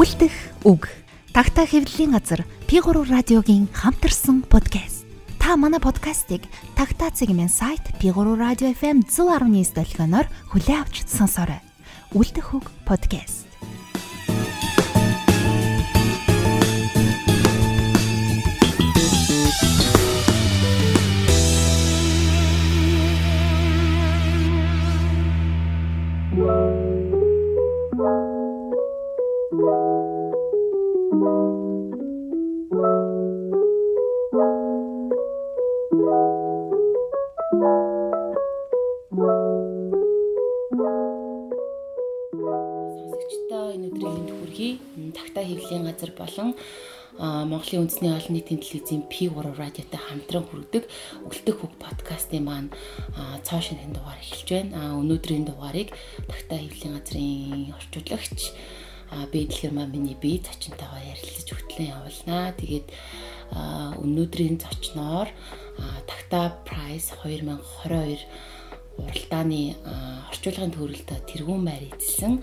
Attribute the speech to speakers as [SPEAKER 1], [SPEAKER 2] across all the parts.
[SPEAKER 1] Үлдэх үг. Тагтаа хэвлэлийн газар P3 радиогийн хамтарсан подкаст. Та манай подкастыг Тагтаа цэгмэн сайт P3 радио FM 119 долгионоор хүлээн авч сонсоорой. Үлдэх үг подкаст.
[SPEAKER 2] Газар болон Монголын үндэсний олон нийтийн телевизийн P3 радиотой хамтран хүргэдэг Өглтөх хөг подкастын маань цоо шинэхэн дугаар эхэлж байна. Өнөөдрийн дугаарыг тагтаа хэвлийн газрын орчуулагч Бэдлгэр маань миний бие зочинтойгоо ярилцаж хөтлөн явуулнаа. Тэгээд өнөөдрийн зочноор Тагтаа Prize 2022 уралдааны орчуулгын төрөлд тэргүүн байр эзэлсэн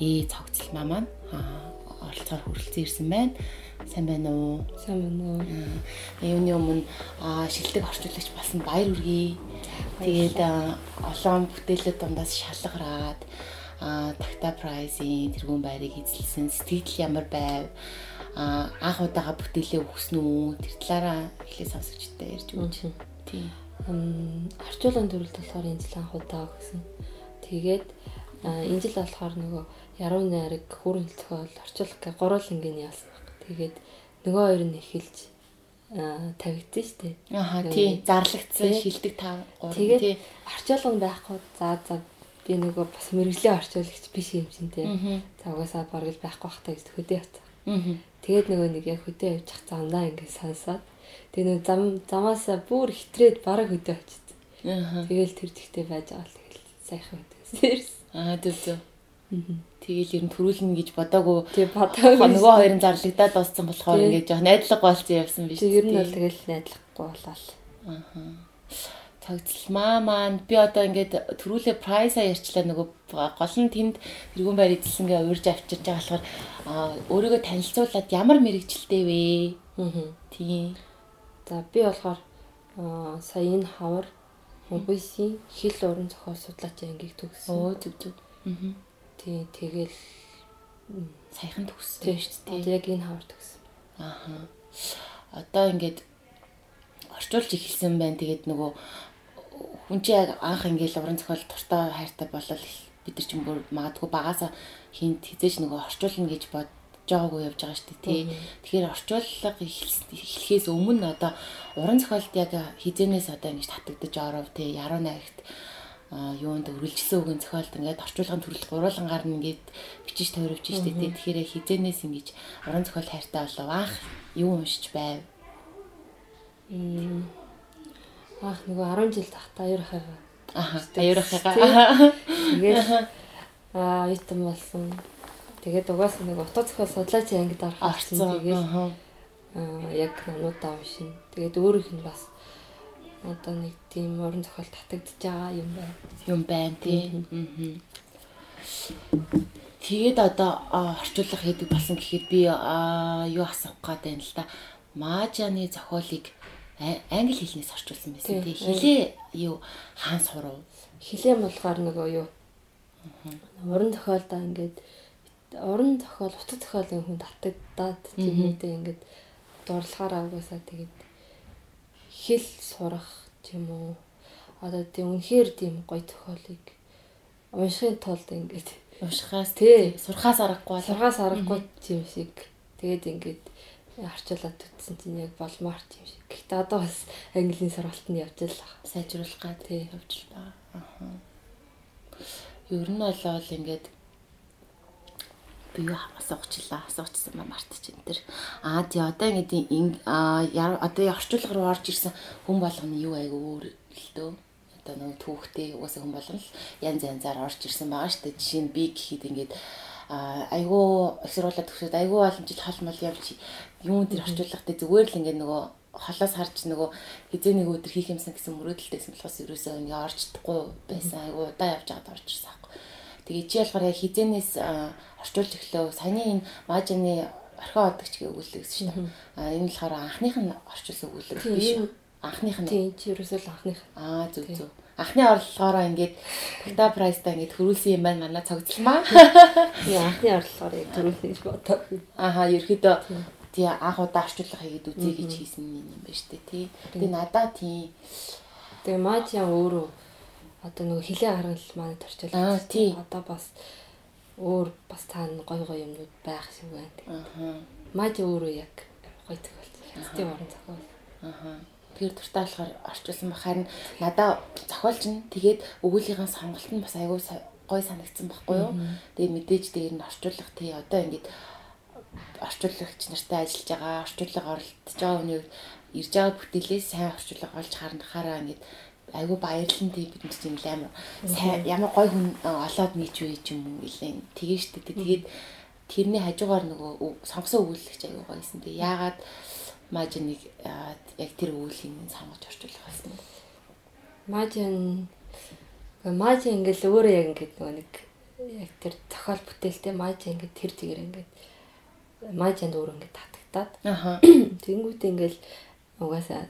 [SPEAKER 2] ээ цогцлмаа маань оролцоор хүрэлцэн ирсэн байна. Сайн байна уу?
[SPEAKER 3] Сайн байна уу?
[SPEAKER 2] Юуны өмнө шилдэг орчуулагч болсон баяр үргээ. Тэгээд олон бүтээлүүд дундаас шалгараад Такта прайзын тэргүүн байрыг эзэлсэн сэтгэл ямар байв? анх удаага бүтээлээ өгсөн үү? Тэр талаараа эхлээ сонсогчтой ярьж өгч.
[SPEAKER 3] Тийм. Орчуулгын төрөлд болохоор энэ жил анх удаа өгсөн. Тэгээд энэ жил болохоор нөгөө яруу найраг хүрэн зохиол орчуулах гэ гурван явсан баг. Тэгээд нөгөө хоёр нь эхэлж тавигдсан шүү дээ.
[SPEAKER 2] Аа тий зарлагдсан шилдэг 5
[SPEAKER 3] 3 тий орчуулган байхгүй за за би нөгөө бас мэрэгжлийн орчуулагч биш юм чинь тий. За угаасаа бараг л байхгүй бах та гэж хөдөө явцсан. Тэгээд нөгөө нэг яг хөдөө явж хах замдаа ингээд сонсоод тэгээд нөгөө зам замаасаа бүр хитрээд бараг хөдөө очсон. Тэгэл тэр тэгтээ байж байгаа л тэгэл сайхан хөдөөс.
[SPEAKER 2] Аа зөв зөв. Тэгэл ер нь төрүүлнэ гэж бодоагүй.
[SPEAKER 3] Тий бодоагүй.
[SPEAKER 2] Нөгөө хоёрын зарлагдаад дууссан болохоор ингээд жоох найдлага болцсон явсан биш.
[SPEAKER 3] Тий ер нь бол тэгэл найдлахгүй болол.
[SPEAKER 2] Аа. Цагцлмаа маань би одоо ингээд төрүүлээ прайса ярьчлаа нөгөө гол нь тэнд тэрүүн байр эзэлсэнгээ уурж авчирч байгаа болохоор өөрийгөө танилцуулаад ямар мэрэгчлээ вэ? Аа. Тий.
[SPEAKER 3] За би болохоор сая энэ хавар Мобиси хил уран зохиол судлаач ангийг төгссөн.
[SPEAKER 2] Оо зүг зүг.
[SPEAKER 3] Аа Тий, тэгэл
[SPEAKER 2] саяхан төгссөн шүү дээ.
[SPEAKER 3] Яг энэ хавар төгссөн.
[SPEAKER 2] Ааха. Одоо ингээд орчуулж эхэлсэн байна. Тэгээд нөгөө хүн чи яг анх ингээд уран зохиол туртаа хайртай болол бид нар ч юм бүр магадгүй багасаа хинт хизээж нөгөө орчуулна гэж бодож байгаагүй явж байгаа шүү дээ тий. Тэгэхээр орчуулга эхлэхээс өмнө одоо уран зохиолд яг хизэнээс одоо ингэж татагдаж оров тий. Яруу найрагт юунд өргөлжсөн үгэн зохиолт ингээд орчуулгын төрөл гурвангаар нь ингээд бичиж тойровч штэ тий. Тэгэхээр хизэнээс ингэж уран зохиол хайртай болов анх юу уншиж байв?
[SPEAKER 3] Ах нөгөө 10 жил тахта аюур хайгаа.
[SPEAKER 2] Аха аюур хайгаа.
[SPEAKER 3] Тэгээд аа итэн болсон. Тэгээд угаасаа нэг утга зохиол судлаач ангид орсон. Тэгээд аа яг нануудаа уншин. Тэгээд өөрийнх нь бас одоо нэг тийм уран зохиол татагдж байгаа юм байна.
[SPEAKER 2] Юм байна тий. Тэгээд одоо орчуулга хийдэг болсон гэхэд би юу асуух гээд байна л да. Маажаны зохиолыг англи хэлнээс орчуулсан байсан тий. Хилээ юу хаан сурав.
[SPEAKER 3] Хилээ болохоор нөгөө юу уран зохиолдоо ингээд уран зохиол утга зохиолын хүн татагдаад тийм үедээ ингээд дурлахаараа угаасаа тэгээд хэл сурах тийм үү. Одоо тийм үнэхээр тийм гоё тохиолыг уншихын тулд ингээд
[SPEAKER 2] уншихаас тий сурхаас аргагүй
[SPEAKER 3] сурхаас аргагүй тийм шиг тэгээд ингээд арчуулаад төтсөн чинь яг болмоор тийм шиг. Гэхдээ одоо бас английн сургалтанд явж л
[SPEAKER 2] сайжруулах га тий явж байгаа. Аа. Ер нь болол ингээд би юу асуучлаа асуучсан маа мартчих энэ төр. Аа тий одоо ингэдэг одоо орчуулга руу орж ирсэн хүн болгоно юу айгу өөр л дөө. Одоо нэг түүхтэй угаасаа хүн болгоно л янз янзаар орж ирсэн байгаа шүү дээ жишээ нь би гэхэд ингээд айгу их сургуулаа төгсөөд айгу олон жил хол мол явж юм дээр орчуулгатай зүгээр л ингээд нөгөө холоос харж нөгөө хизээ нэг өдөр хийх юмсан гэсэн мөрөөдөлтэйсэн болохоос ерөөсөө ингээ орчдохгүй байсан. Айгу удаа явж байгаад орж ирсэн аахгүй Тэгээ чи ялгаар яг хизэнээс орчуулж эхлэв. Саяны энэ мажины орхио одогч гээ өгүүлсэн шүү дээ. А энэ болохоор анхных нь орчуулсан өгүүлэг биш үү? Анхных нь.
[SPEAKER 3] Тийм чи ерөөсөө анхных.
[SPEAKER 2] Аа зүг зүг. Анхны орлогоороо ингээд Takta Price-та ингээд хөрүүлсэн юм байна манай цогцлмаа.
[SPEAKER 3] Тийм анхны орлогоор яг төрүүлсэн гэж бодоо.
[SPEAKER 2] Ааха ерөөдөө тий анх удаа орчуулга хийгээд үзье гэж хийсэн юм байна шүү дээ тий. Тэгээ надаа тий.
[SPEAKER 3] Тэгээ Мажиа өөрөө одоо нөгөө хилээ гаргал манад орчуулсан.
[SPEAKER 2] тий.
[SPEAKER 3] Одоо бас өөр бас цаана гой гой юмнууд байх шиг байна.
[SPEAKER 2] Ааха.
[SPEAKER 3] Мажи өөрөө яг гой зохиол. Хятадын орон зохиол.
[SPEAKER 2] Ааха. Тэр дуртай болохоор орчуулсан ба харин надаа зохиолч нь тэгээд өгүүлгийн сонголт нь бас айгүй гой санагдсан байхгүй юу. Тэгээ мэдээж дээр нь орчуулга тий одоо ингээд орчуулагч нартай ажиллаж байгаа, орчуулга оролцож байгаа хүний ирж байгаа бүтээлээс сайн орчуулга олж харахаараа ингээд айгүй баярлан тий бид нар чинь амар. Сайн ямар гой хүн олоод нийч ч юм уу гэлээ. Тэгээ штэ тэгээд тэрний хажуугаар нөгөө сонгосон өгүүлэгч айгүй гоёсэн тий яагаад мажиныг яг тэр өгүүлгийг сонгож орчуулах байсан
[SPEAKER 3] мажин мажин ингээл өөрөө яг ингээд нөгөө нэг яг тэр зохиол бүтээлтэй мажин ингээд тэр зэгээр ингээд мажинд өөр ингээд татагтаад
[SPEAKER 2] ааа
[SPEAKER 3] тэгэнгүүтээ ингээл угаасаа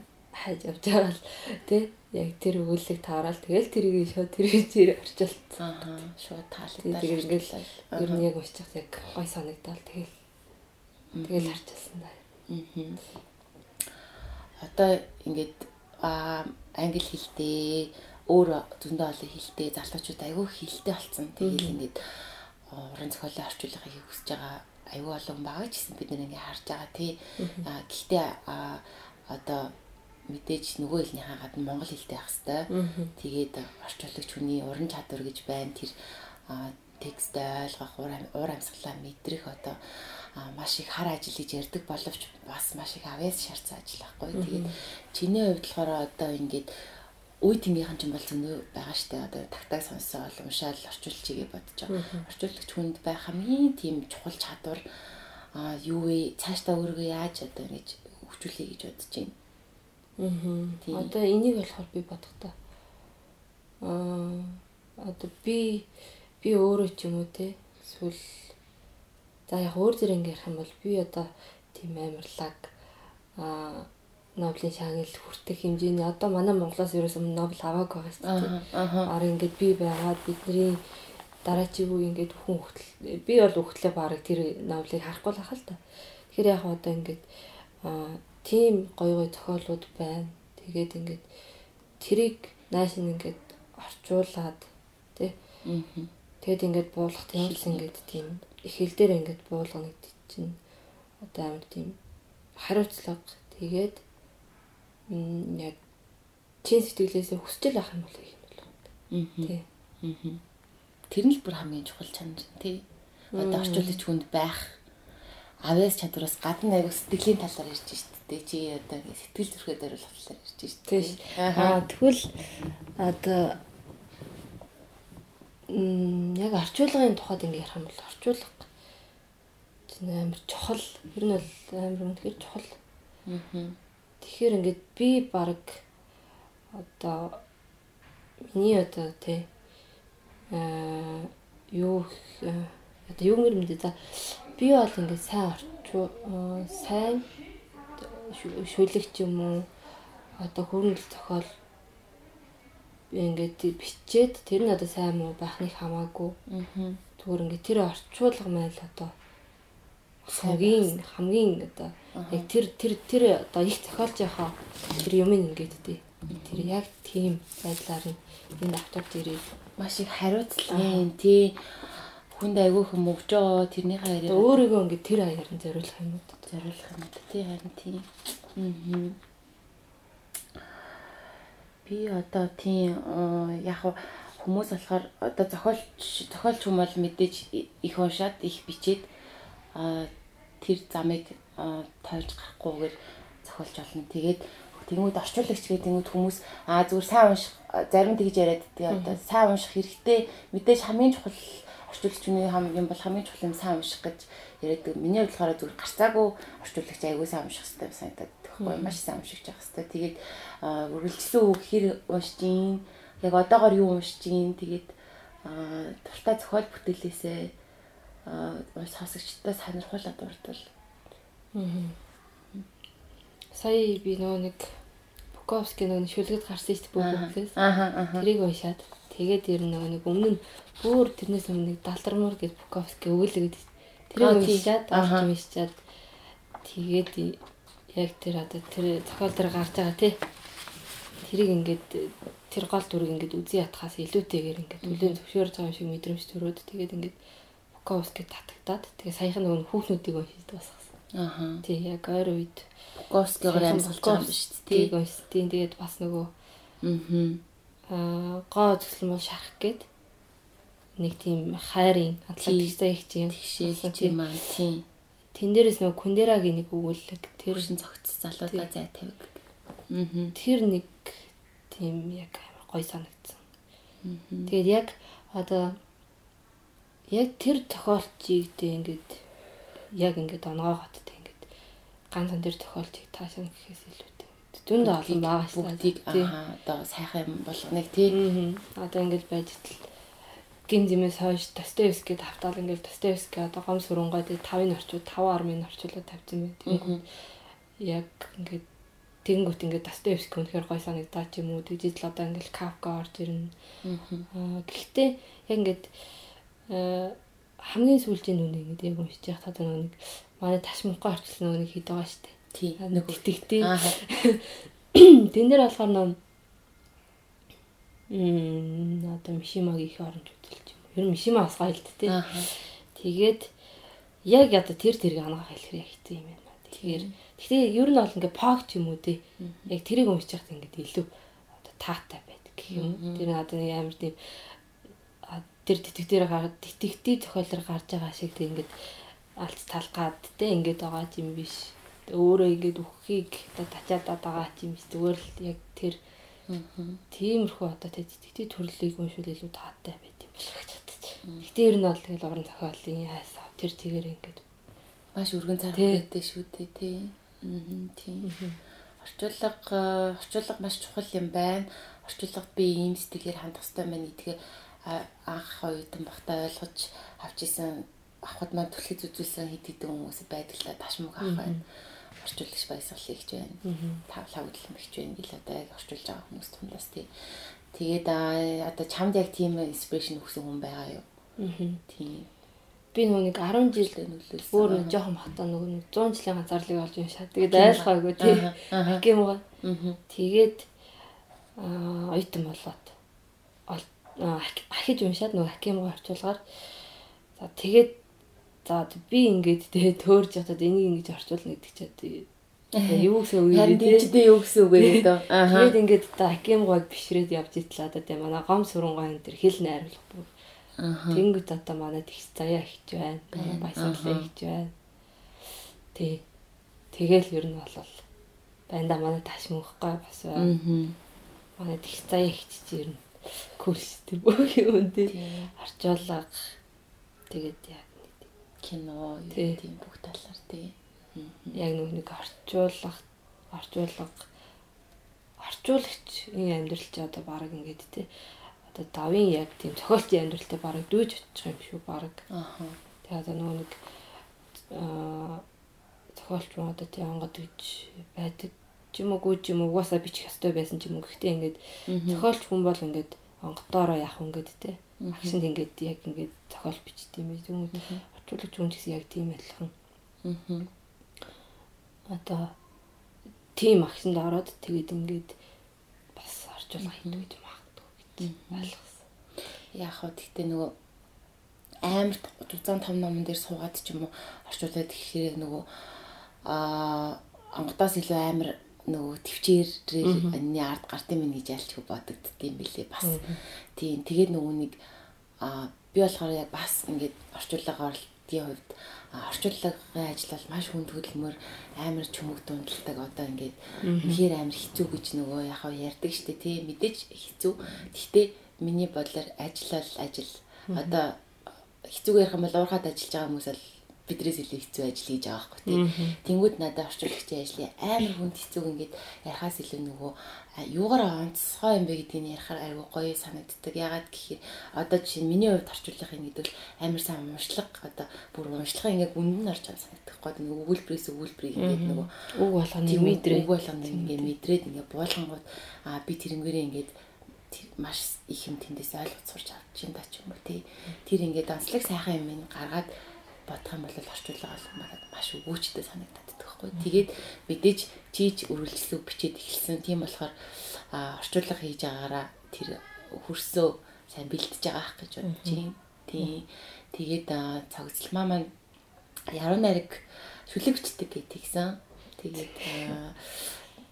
[SPEAKER 3] хайж явж байгаа л тий яг тэр өгүүлэг таарал тэгэл тэрийг шууд тэрийг чир орчуулсан.
[SPEAKER 2] Аа шууд таалагдаад.
[SPEAKER 3] Тэгээд ингээл ер нь яг уншчих яг гой санагдал тэгэл тэгэл харчилсан даа.
[SPEAKER 2] Аа. Одоо ингээд аа англи хэлтэй өөр зөндөө олон хэлтэй залуучууд айгүй хэлтэй болсон. Тэгэл ингээд уран зохиолын орчуулгыг хүсэж байгаа айгүй олон байгаа ч гэсэн бид нэг ингээд харж байгаа тий. Гэхдээ одоо мэдээж нөгөө хэлнийхээ гадна монгол хэлтэй байх хэвээр. Тэгээд орчуулагч хүний уран чадвар гэж байна. Тэр текст ойлгох, уур амьсгалаа мэдрэх одоо маш их хар ажил гэж ярьдаг боловч бас маш их авяас шаардсан ажил байхгүй. Тэгээд чиний хувьд болохоор одоо ингээд үе тэмгийнхэн ч юм бол зөндөө байгаа штэ одоо тагтаг сонсоо уншаал орчуулчихъя бодож байгаа. Орчуулагч хүнд байх хамгийн тийм чухал чадвар а юу вэ? Цаашдаа өөрийгөө яаж одоо ингэж хөгжүүлэе гэж бодож байна.
[SPEAKER 3] Аа. Одоо энийг болохоор би бодохдоо аа одоо би би өөрөө ч юм уу те эсвэл за яг өөр зэрэг ярих юм бол би одоо тийм амарлаг аа Нобелийн шагнал хүртэх хэмжээний одоо манай Монголоос ерөөсөө Нобель аваагүй байгаа шүү дээ. Аа ингээд би байгаад бидний дараачийн үе ингээд хүн хөлт би бол хөлтлөө барыг тэр Нобелийг харахгүй л ахал та. Тэгэхээр яг одоо ингээд аа тийм гой гой зохиолууд байна. Тэгээд ингээд тэрийг нааш ингээд орчуулад тий. Тэгэд ингээд буулгах тийм л ингээд тийм их хэл дээр ингээд буулгана гэдэг чинь одоо амар тийм хариуцлага тэгээд яг чин сэтгэлээсээ хүсчил авах юм бол юм болов.
[SPEAKER 2] Тий. Тэр нь л бүр хамгийн чухал чанар тий. Одоо орчуулагч хүнд байх авяас чадвараас гадна аяг сэтгэлийн талаар ярьж штэ дээ чи одоо сэтгэл зүрхээ даруулах талаар ярьж шүү дээ.
[SPEAKER 3] Тийм. Аа тэгвэл одоо м яг орчуулгын тухайд ингэ ярих юм бол орчуулга амар чухал. Ер нь бол амар үнэхээр чухал. Аа. Тэгэхээр ингээд би баг одоо миний одоо тий аа юу одоо юу нэр мэдээ за би бол ингээд сайн орчуу сайн шүлэгч юм уу одоо хөрөнгөл зохиол ингээд бичээд тэр нь одоо сайн муу байхныг хамаагүй. Аа. Зүгээр ингээд тэр орчуулга маань л одоо хамгийн хамгийн одоо яг тэр тэр тэр одоо их зохиолж яхаа тэр юм ингээд дээ. Тэр яг тийм байдлаар нь энэ автобус ирээд
[SPEAKER 2] маш их хариуцлагын тий хүнд айгүй хүм өгж байгаа тэрнийхээ
[SPEAKER 3] яриа өөрийгөө ингээд тэр аяар нь зориулах юм уу?
[SPEAKER 2] Зориулах юм тий харин тий. Аа. Би одоо тий яг хүмүүс болохоор одоо зохиолч зохиолч хүмүүс бол мэдээж их уншаад их бичээд тэр замыг тойрч гарахгүйгээр зохиолч болно. Тэгээд тэгмүүд орчуулагч гэдэг тэгмүүд хүмүүс аа зүгээр сайн унших зарим тэгж яриад тэгээ одоо сайн унших хэрэгтэй мэдээж хамгийн чухал орчуулагч хүний юм бол хамгийн чухал юм сайн унших гэж яриад миний бодлохоор зүгээр гарцаагүй орчуулагч аягүй сайн унших хэрэгтэй санагдаад байхгүй маш сайн уншиж явах хэрэгтэй. Тэгээд үргэлжлсэн үг хэр уншиж гин яг одоогор юу уншиж гин тэгээд аа дуртай зохиол бүтээлээсээ аа сонсогчдод сонирхуулаад дурдвал.
[SPEAKER 3] Аа. Сая би нөгөө нэг Буковский нөгөө шүлгэд гарсан шүү дээ бүгдээс.
[SPEAKER 2] Ааха ааха.
[SPEAKER 3] Тэрийг уншаад тэгээд ер нь нөгөө нэг өмнө нь бүр тэрнээс өмнө нэг Далдармуур гэж Буковский өгүүлээд тэрийг уншаад авч уншаад тэгээд яг тэр одоо тэр зохиол дээр гарч байгаа тий. Тэрийг ингээд тэр гол дүрийг ингээд үзий ятхаас илүүтэйгээр ингээд үлэн зөвшөөрж байгаа юм шиг мэдрэмж төрөөд тэгээд ингээд Буковский татагдаад тэгээд саяхан нөгөө хүүхнүүдийг уншиж басгасан.
[SPEAKER 2] Ааха.
[SPEAKER 3] Тий яг ойр үед
[SPEAKER 2] Буковскигаар амьсгалж байгаа юм шүү дээ.
[SPEAKER 3] Тий۔ Тэгээд бас нөгөө
[SPEAKER 2] аа
[SPEAKER 3] гоо зөвлөн бол шарах гээд нэг тийм хайрын атлантикстай их юм
[SPEAKER 2] тэгшээл тийм аа тийм
[SPEAKER 3] Тэн дээрээс нөгөө Кундерагийн нэг өгүүлэг
[SPEAKER 2] тэр шин цогцсон залуудаа зай тавиг. Аа.
[SPEAKER 3] Тэр нэг тийм яг гоё санагдсан. Тэгээд яг одоо яг тэр тохиолчийг тэ ингээд яг ингээд онгоогоод тэ ингээд ганцхан тэр тохиолчийг таашаа гэхээс илүүтэй. Дүнд олон байгаа шүү
[SPEAKER 2] бүгдийг аа одоо сайхан юм болгоныг тий.
[SPEAKER 3] Одоо ингээд байж тал гин зэмээс хойш Достоевскийд хавтаал ингээд Достоевский одоо гом сүрэнгой тэ 5-ын орчууд 5-10-ын орчуулаад тавьсан байх. Тэгэнгүүт яг ингээд тэгэнгүүт ингээд Достоевский үнэхээр гой санагдаад ч юм уу тэгжиж л одоо ингээд Кавка орж ирнэ. Аа гэхдээ яг ингээд хамгийн сүүлийн нүг ингээд яг уншиж явах та нэг манай ташманхай орчлон нэг хэд байгаа штэ.
[SPEAKER 2] Тий.
[SPEAKER 3] Нэг итгэвтэй. Тэн дээр болохоор нөө Мм одоо Мишимагийн их оронч үзэлч юм. Ер нь Мишима бас гоё л дээ. Тэгээд яг одоо тэр тэрийг ангаах хэлэхээр яг хэцүү юм байна. Тэгэхээр гэхдээ ер нь бол ингээ пог ч юм уу те. Яг тэрийг уншиж байхад ингээ илүү одоо таатай байдаг гэх юм. Тэр одоо нэг амар тийм тэр тэтгэвтээр гараад тэтгэвтэй зохиолоор гарч байгаа шиг тэг ингээд алц талгаад те ингээд байгаа юм биш. Өөрөө ингээд үххийг одоо тачаад байгаа юм. Зүгээр л яг тэр Тиймэрхүү одоо тэтгэдэг төрлийг уншвал илүү таатай байт юм шиг чадчих. Гэтэ ер нь бол тэгэл орон зохиолын яасан тэр тэгэр ингээд
[SPEAKER 2] маш өргөн цаг байдаг шүү дээ тий. Аа тийм. Орчуулга орчуулга маш чухал юм байна. Орчуулгад би ийм сэтгэлээр хандах хэрэгтэй байна гэдгээ анх оюутан багтаа ойлгож авч исэн авахд маань түлхэж үзүүлсэн хэд хэдэн хүмүүс байдаг л ташмаг авах байна орчуулагч баясгал хийж байна. Тав лавдлан бич байна гэл одоо яг орчуулж байгаа хүмүүс тундаас тий. Тэгээд одоо чамд яг тийм инспирэшн өгсөн хүн байгаа юу? Тийм.
[SPEAKER 3] Би нэг 10 жил нөлөөлсөн. Өөр нэг жоохон хатаа нэг 100 жилийн ганцаарлыг олж уншаад тэгээд айлхаагүй тий. Гэм. Аа. Тэгээд ойтон болоод ахиж уншаад нөгөө хакимгаа орчуулгаар за тэгээд За би ингээд тэгээ төөрж хатад энийг ингэж орчуулна гэдэг чинь юу гэсэн үг
[SPEAKER 2] юм бэ? Харин юу гэсэн үг вэ дөө.
[SPEAKER 3] Аа. Тэгээд ингээд одоо Аким гог бишрээд явж итлээ одоо тийм манай гом сүрэн гоо энэ төр хэл найруулах бүр. Аа. Тэнгүүд одоо манай тэгс заяа хийж байна. Баясгалаа хийж байна. Тий. Тэгэл ер нь болол байнда манай таш мөнхгүй бас байна. Аа. Манай тэгс заяа хийж ер нь курс тэр бүх юм тий. Арчуулга тэгээд яа
[SPEAKER 2] кино тийм бүх талаар тий.
[SPEAKER 3] Яг нэг орчуулга орчуулга орчуулагчийн амьдрал чи одоо баг ингээд тий. Одоо давын яг тийм зохиолчийн амьдралтай баг дүүж очих юм шүү баг. Аа. Тэгээ одоо нөгөө нэг аа зохиолч мөн одоо тий онгод гэж байдаг ч юм уу гүйж юм угаасаа бичих ёстой байсан ч юм уу гэхдээ ингээд зохиолч хүн бол ингээд онгодоороо яах вэ ингээд тий. Агшинд ингээд яг ингээд зохиол бичт юм ээ. Чулууч хүн гэсэн яг тийм адилхан. Аа. Одоо тийм агшинд ороод тэгээд ингээд бас орчуулга хийдэг гэж магадгүй гэж ойлгосон.
[SPEAKER 2] Яг хөө тэгтээ нөгөө амар 605 номон дээр суугаад ч юм уу орчуулад гэхээр нөгөө аа онгодоос илүү амар нөгөө төвчээрээ энэ ард гартын минь гэж ялчгүй бодогдд юм билээ бас. Тийм тэгээд нөгөө нэг аа би болохоор яг бас ингээд орчуулгаар би хувьд орчуулгын ажил бол маш хүнд хөдөлмөр амар чүмэг дундалдаг одоо ингээд үнэхээр амар хэцүү гэж нөгөө яхаа ярьдаг штэ тий. Мэдээж хэцүү. Гэхдээ миний бодлоор ажил бол ажил. Одоо хэцүүгээр ярих юм бол уурхад ажиллаж байгаа хүмүүс л бидрээс илүү хэцүү ажил хийж байгаа байхгүй тийм. Тэнгүүд надад орчуулагчийн ажлын амар хүнд хэцүүг ингээд ярахаас илүү нөгөө юугаар онцгой юм бэ гэдгийг ярихаар айгүй гоё санагддаг. Ягаад гэхээр одоо жишээ нь миний хувьд орчуулах юм гэдэг амар сайн уншлага одоо бүр уншлага ингээд үнд нь орж байгаа санагдах гоо нөгөө өгүүлбэрээс өгүүлбэрийг ингээд нөгөө
[SPEAKER 3] үг болгоны мэдрээ
[SPEAKER 2] үг болгоно ингээд мэдрээд ингээд буулгангууд аа би тэрнгээрээ ингээд маш их юм тэндээс ойлгож сурч авч чинь да ч юм уу тий. Тэр ингээд онцлог сайхан юм гаргаад бодох юм бол орчуулга бол мараад маш өгөөчтэй санагдаад байхгүй. Тэгээд мэдээж чийж үргэлжлүү бичээд эхэлсэн. Тийм болохоор орчуулга хийж байгаараа тэр хөрсөө сайн бэлдэж байгаа ах гэж бодож байна. Тийм. Тэгээд цогцлмаа маань яруу найраг шүлэгчдэг гэдгийгсэн. Тэгээд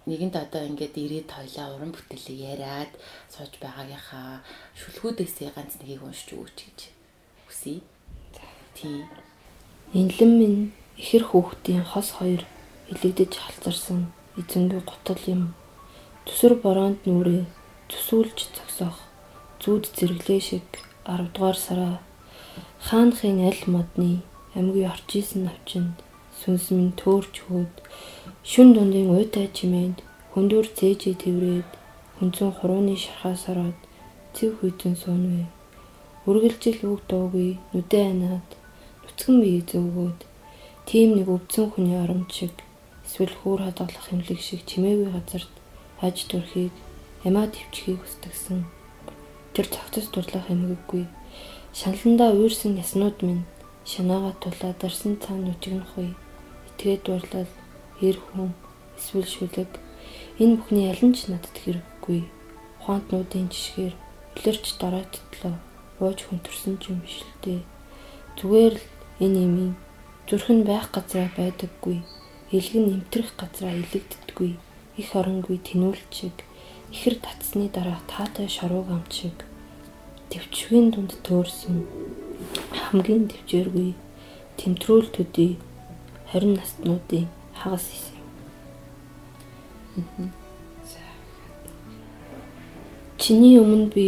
[SPEAKER 2] нэгэнд одоо ингээд ирээд тойлоо уран бүтээлээ яриад сууж байгаагийнхаа шүлгүүдээсээ ганц нэгийг уншиж өгөөч гэж хүсье. Тий.
[SPEAKER 3] Инлэн минь ихэр хүүхдийн хос хоёр илэгдэж халзарсан эзэнгүй гутал юм. Төсөр бороонд нүрээ төсүүлж зогсоох зүуд зэрэглээ шиг 10 дугаар сараа хаанхын аль модны амьгүй орж исэн навчинд сүнс минь төөрч хөөд шүн дундын уйтай чимээнд хөндөр цээжээ тэврээд хүнцэн хурууны шархаас ороод цэв хүйтэн суунвэ. Үргэлжил үг дуугүй нүдэ анаад нүцгэн бие зөөгөөд тийм нэг өвдсөн хүний оромж шиг эсвэл хүүр хадгалах хэмлэг шиг чимээгүй газарт хаж төрхийг ямаа төвчхийг хүсдэгсэн. Тэр цагтас дурлах эмгэггүй. Шаналндаа уурсан яснууд минь шанаага тулаа дарсан цаан нүжигнэхгүй итгээд дурлал эр хүн эсвэл шүлэг энэ бүхний аль нь ч надад хэрэггүй ухаантнуудын жишгээр үлэрч дараатдлоо ууж хүнтэрсэн ч юм биш л дээ зүгээр л энэ имийн зүрх нь байх газраа байдаггүй. Элгэн нэмтрэх газраа илэгддэггүй. Их оронгүй тэнүүлч шиг. Ихэр татсны дараа таатай шарууг амт шиг. Төвчгийн дунд төөрсөн. Хамгийн төвчээргүй тэмтрүүл төдий 20 наснуудын хагас исэн. Чиний өмнө би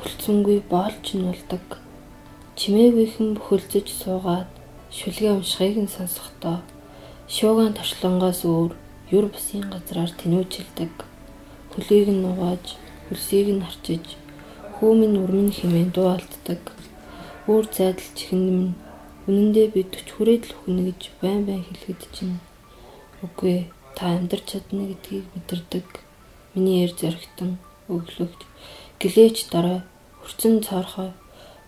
[SPEAKER 3] хөлцөнгүй боолч нь болдог. Чимээгүйхэн бөхөлзөж суугаад шүлгээ уншихыг нь сонсохдоо шуугаан torчлонгоос өөр юр бусын газраар тэнүүжилдэг. Хөлийг нь нугааж, хөлсийг нь харчиж, хүүмийн урмын хэмээн дуу алддаг. Өөр зайдал чихэнд Үнэн дээр би 40 хүрээд л өхнө гэж байн байн хэлэхэд чинь үгүй та амьдрч чадна гэдгийг мэдэрдэг. Миний эр зоригтон өглөгч гэлээч дараа хөрцөн цоорхой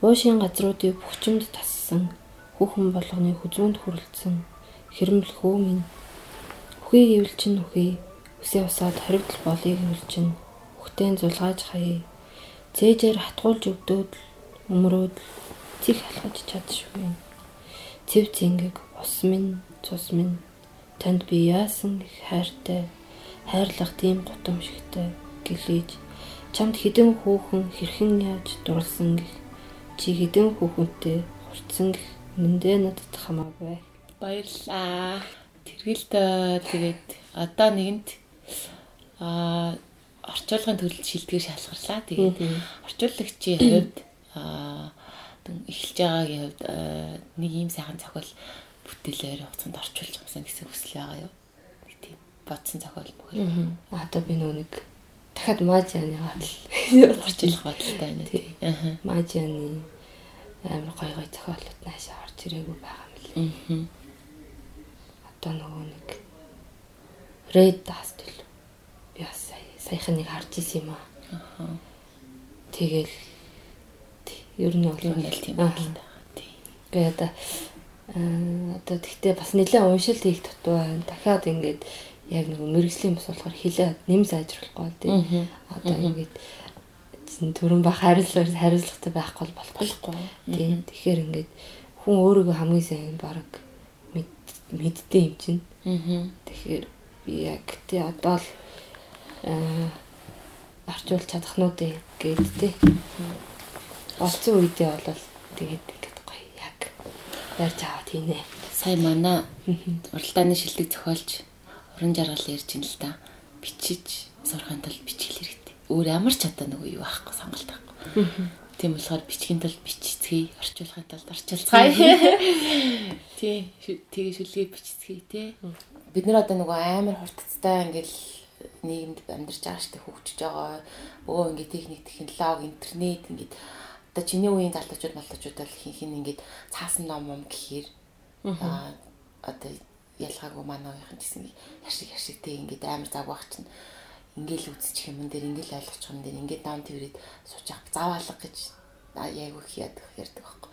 [SPEAKER 3] уушийн газруудыг бүхчимд тассан хүүхэн болгоны хүзүүнд хүрэлцэн хэрэмл хөө минь. Үхий гэвэл чин үхий үсээ усаад хоригдл болыг гэвэл чин үхтэн зулгааж хаяа цээжээр хатгуулж өгдөөд өмрөөд цих халахж чадшгүй Цэв зингэг ус минь цус минь. Танд би яасан их хайртай хайрлах тийм гутамшигтай гэлээж чамд хідэн хүүхэн хэрхэн яаж дурлсан гэх чи хідэн хүүхэнтэй хурцсан гэх үнэндээ надад хамаагүй.
[SPEAKER 2] Баярлаа тэргэлт тэгээд одоо нэгэнт а орчуулгын төлөлд шилдгээр шалгарлаа тэгээд орчуулагчийн хувьд а эхэлж байгаагийн хувьд нэг ийм сайхан зохиол бүтээлээр хугацаанд орчуулж юмсан гэсэн хүсэл байгаа юу? Тийм бодсон зохиол
[SPEAKER 3] мөхөр. Аа одоо би нөө нэг дахиад мажианы
[SPEAKER 2] батал орчуулах баталтай байна тий.
[SPEAKER 3] Аа. Мажианы амар гой гой зохиолууд наашаа орж ирээгүй байгаа юм лээ. Аа. Одоо нөгөө нэг Red Dust л би бас саяхан нэг харж исэн юм аа. Аа. Тэгэл Ер нь бол
[SPEAKER 2] л тийм байна.
[SPEAKER 3] Тэгээ одоо одоо тэгтээ бас нэлээд уншилт хийх дутуу байна. Дахиад ингээд яг нэг мэрэгжлийн бас болохоор хилээ нэм сайжруулахгүй тийм. Одоо ингээд төрөн ба хариулал хариуцлагатай байхгүй болохгүй. Тийм. Тэгэхээр ингээд хүн өөрийгөө хамгийн сайн баг мэддэг юм чинь. Тэгэхээр би яг тий одоо л орчуулж чадах нь үү гэдэг тий олцсон үедээ бол тэгээд ингээд гоё яг ярьж аваад хийнэ.
[SPEAKER 2] Сая мана уралдааны шилдэг зохиолч уран жаргал ярьж ин л та. Бичиж сурахын тулд бичил хэрэгтэй. Өөр ямар ч одоо нөгөө юу байхгүй сонголт байхгүй. Тийм болохоор бичгийн тулд бичцгээе, орчуулахын тулд орчуулцгаая. Тий, тэгээ шүлгээ бичцгээе те. Бид нар одоо нөгөө амар хурдцтай ингээл нийгэмд амьдарч байгаа штеп хөгжиж байгаа. Бөө ингээд техник, технологи, интернет ингээд одоо чиний үеийн залуучууд малтуучууд бол хин хин ингээд цаасан ном юм гэхээр аа одоо ялгаагүй манай уухийн гэсэн яшиг яшигтэй ингээд амар завгаах чинь ингээл үзчих юм дээр ингээл ойлгочих юм дээр ингээд ном тэрээд суучих заавалга гэж яг их яадаг ярьдаг байхгүй.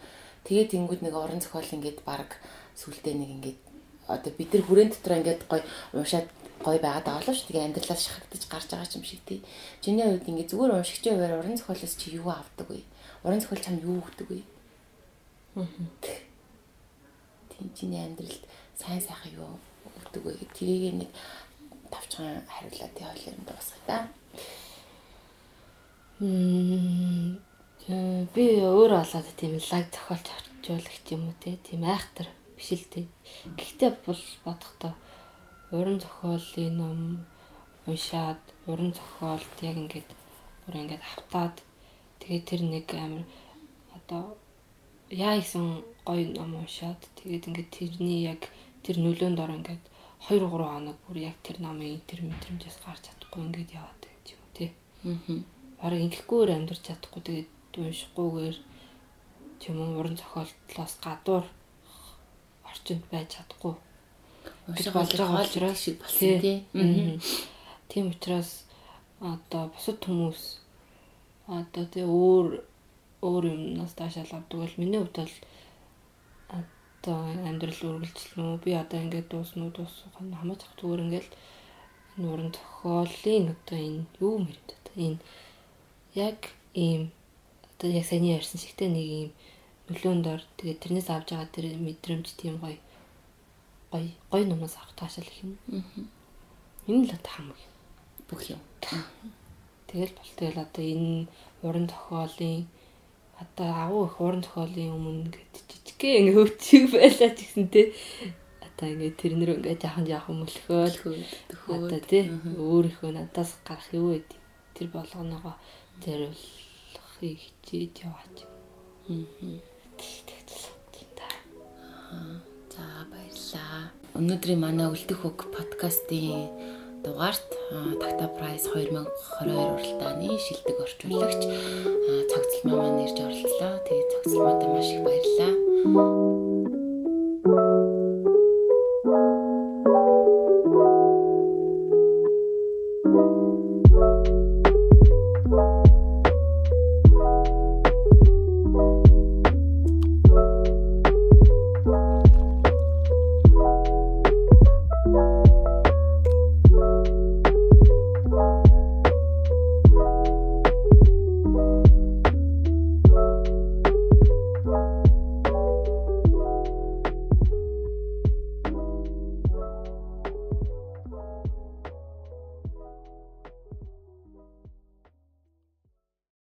[SPEAKER 2] Тэгээд тэнгууд нэг орон зохиол ингээд баг сүултээ нэг ингээд одоо бид нар хүрээнд дотор ингээд гой уншаад гой байгаад байгаа л шүү. Тэгээ амьдралаас шахагдаж гарч байгаа юм шиг тий. Чиний хувьд ингээд зүгээр уншигч байваар уран зохиолоос чи юу авдаг вэ? Уран зохиол чам юу өгдөг вэ? Аа. Тийм чиний амьдралд сайн сайхан юу өгдөг вэ гэх тэрийг нэг тавчхан хариулаад тий хоол юм дуусгая да.
[SPEAKER 3] Мм би өөр болоод тийм лаг зохиолч орчуулагч юм уу те тийм айхтар биш л те. Гэхдээ бол бодохдоо уран зохиолын ном уншаад уран зохиолд яг ингээд бүр ингээд хавтаад тэгээд тэр нэг амар одоо яа исэн гоё ном уншаад тэгээд ингээд тэрний яг тэр нөлөөнд ор ингээд 2 3 хоног бүр яг тэр намын тэр мэдрэмжээс гарч чадахгүй ингээд яваад байж юм тий. Аа. Бараг ингэхгүйгээр амьдарч чадахгүй тэгээд уншихгүйгээр ч юм уу уран зохиолтлоос гадуур орчинд байж чадахгүй.
[SPEAKER 2] Унших болж байгаа учраас шиг болсон тий. Аа.
[SPEAKER 3] Тийм учраас одоо бусад хүмүүс одоо тий өөр өөр юмнаас таашаал авдаг бол миний хувьд бол одоо амьдрал үргэлжлэнэ үү би одоо ингээд дуусна уу дуусах нь хамаач ах зүгээр ингээд нуран тохиолын одоо энэ юу мэрэд одоо энэ яг ийм одоо яг саний ярьсан шигтэй нэг ийм нөлөөнд ор тэгээд тэрнээс авж байгаа тэр мэдрэмж тийм гоё гоё гоё номоос авах таашаал их юм. Аа. Энэ л одоо хамаг
[SPEAKER 2] бүх юм.
[SPEAKER 3] Тэгэл бол тэгэл одоо энэ уран тохиолын одоо агуу их уран зохиолын өмнө гэд жижигхэн ингээ хөвчиг байлаа ч гэсэн те. Одоо ингээ тэрнэр ингээ жаахан жаахан мөлхөөл одоо те. Өөрийнхөө надаас гарах юу вэ? Тэр болгоноогоо зориулахыг хичээж яваач.
[SPEAKER 2] Аа. За баярлаа. Өнөөдрийн манай үлдэх хөг подкастын дугаарт Такта Прайс 2022 уралдааны шилдэг орчуулагч цагцлмаа маань ирж оролцлоо. Тэгээд цагцлмаатай маш их баярлалаа.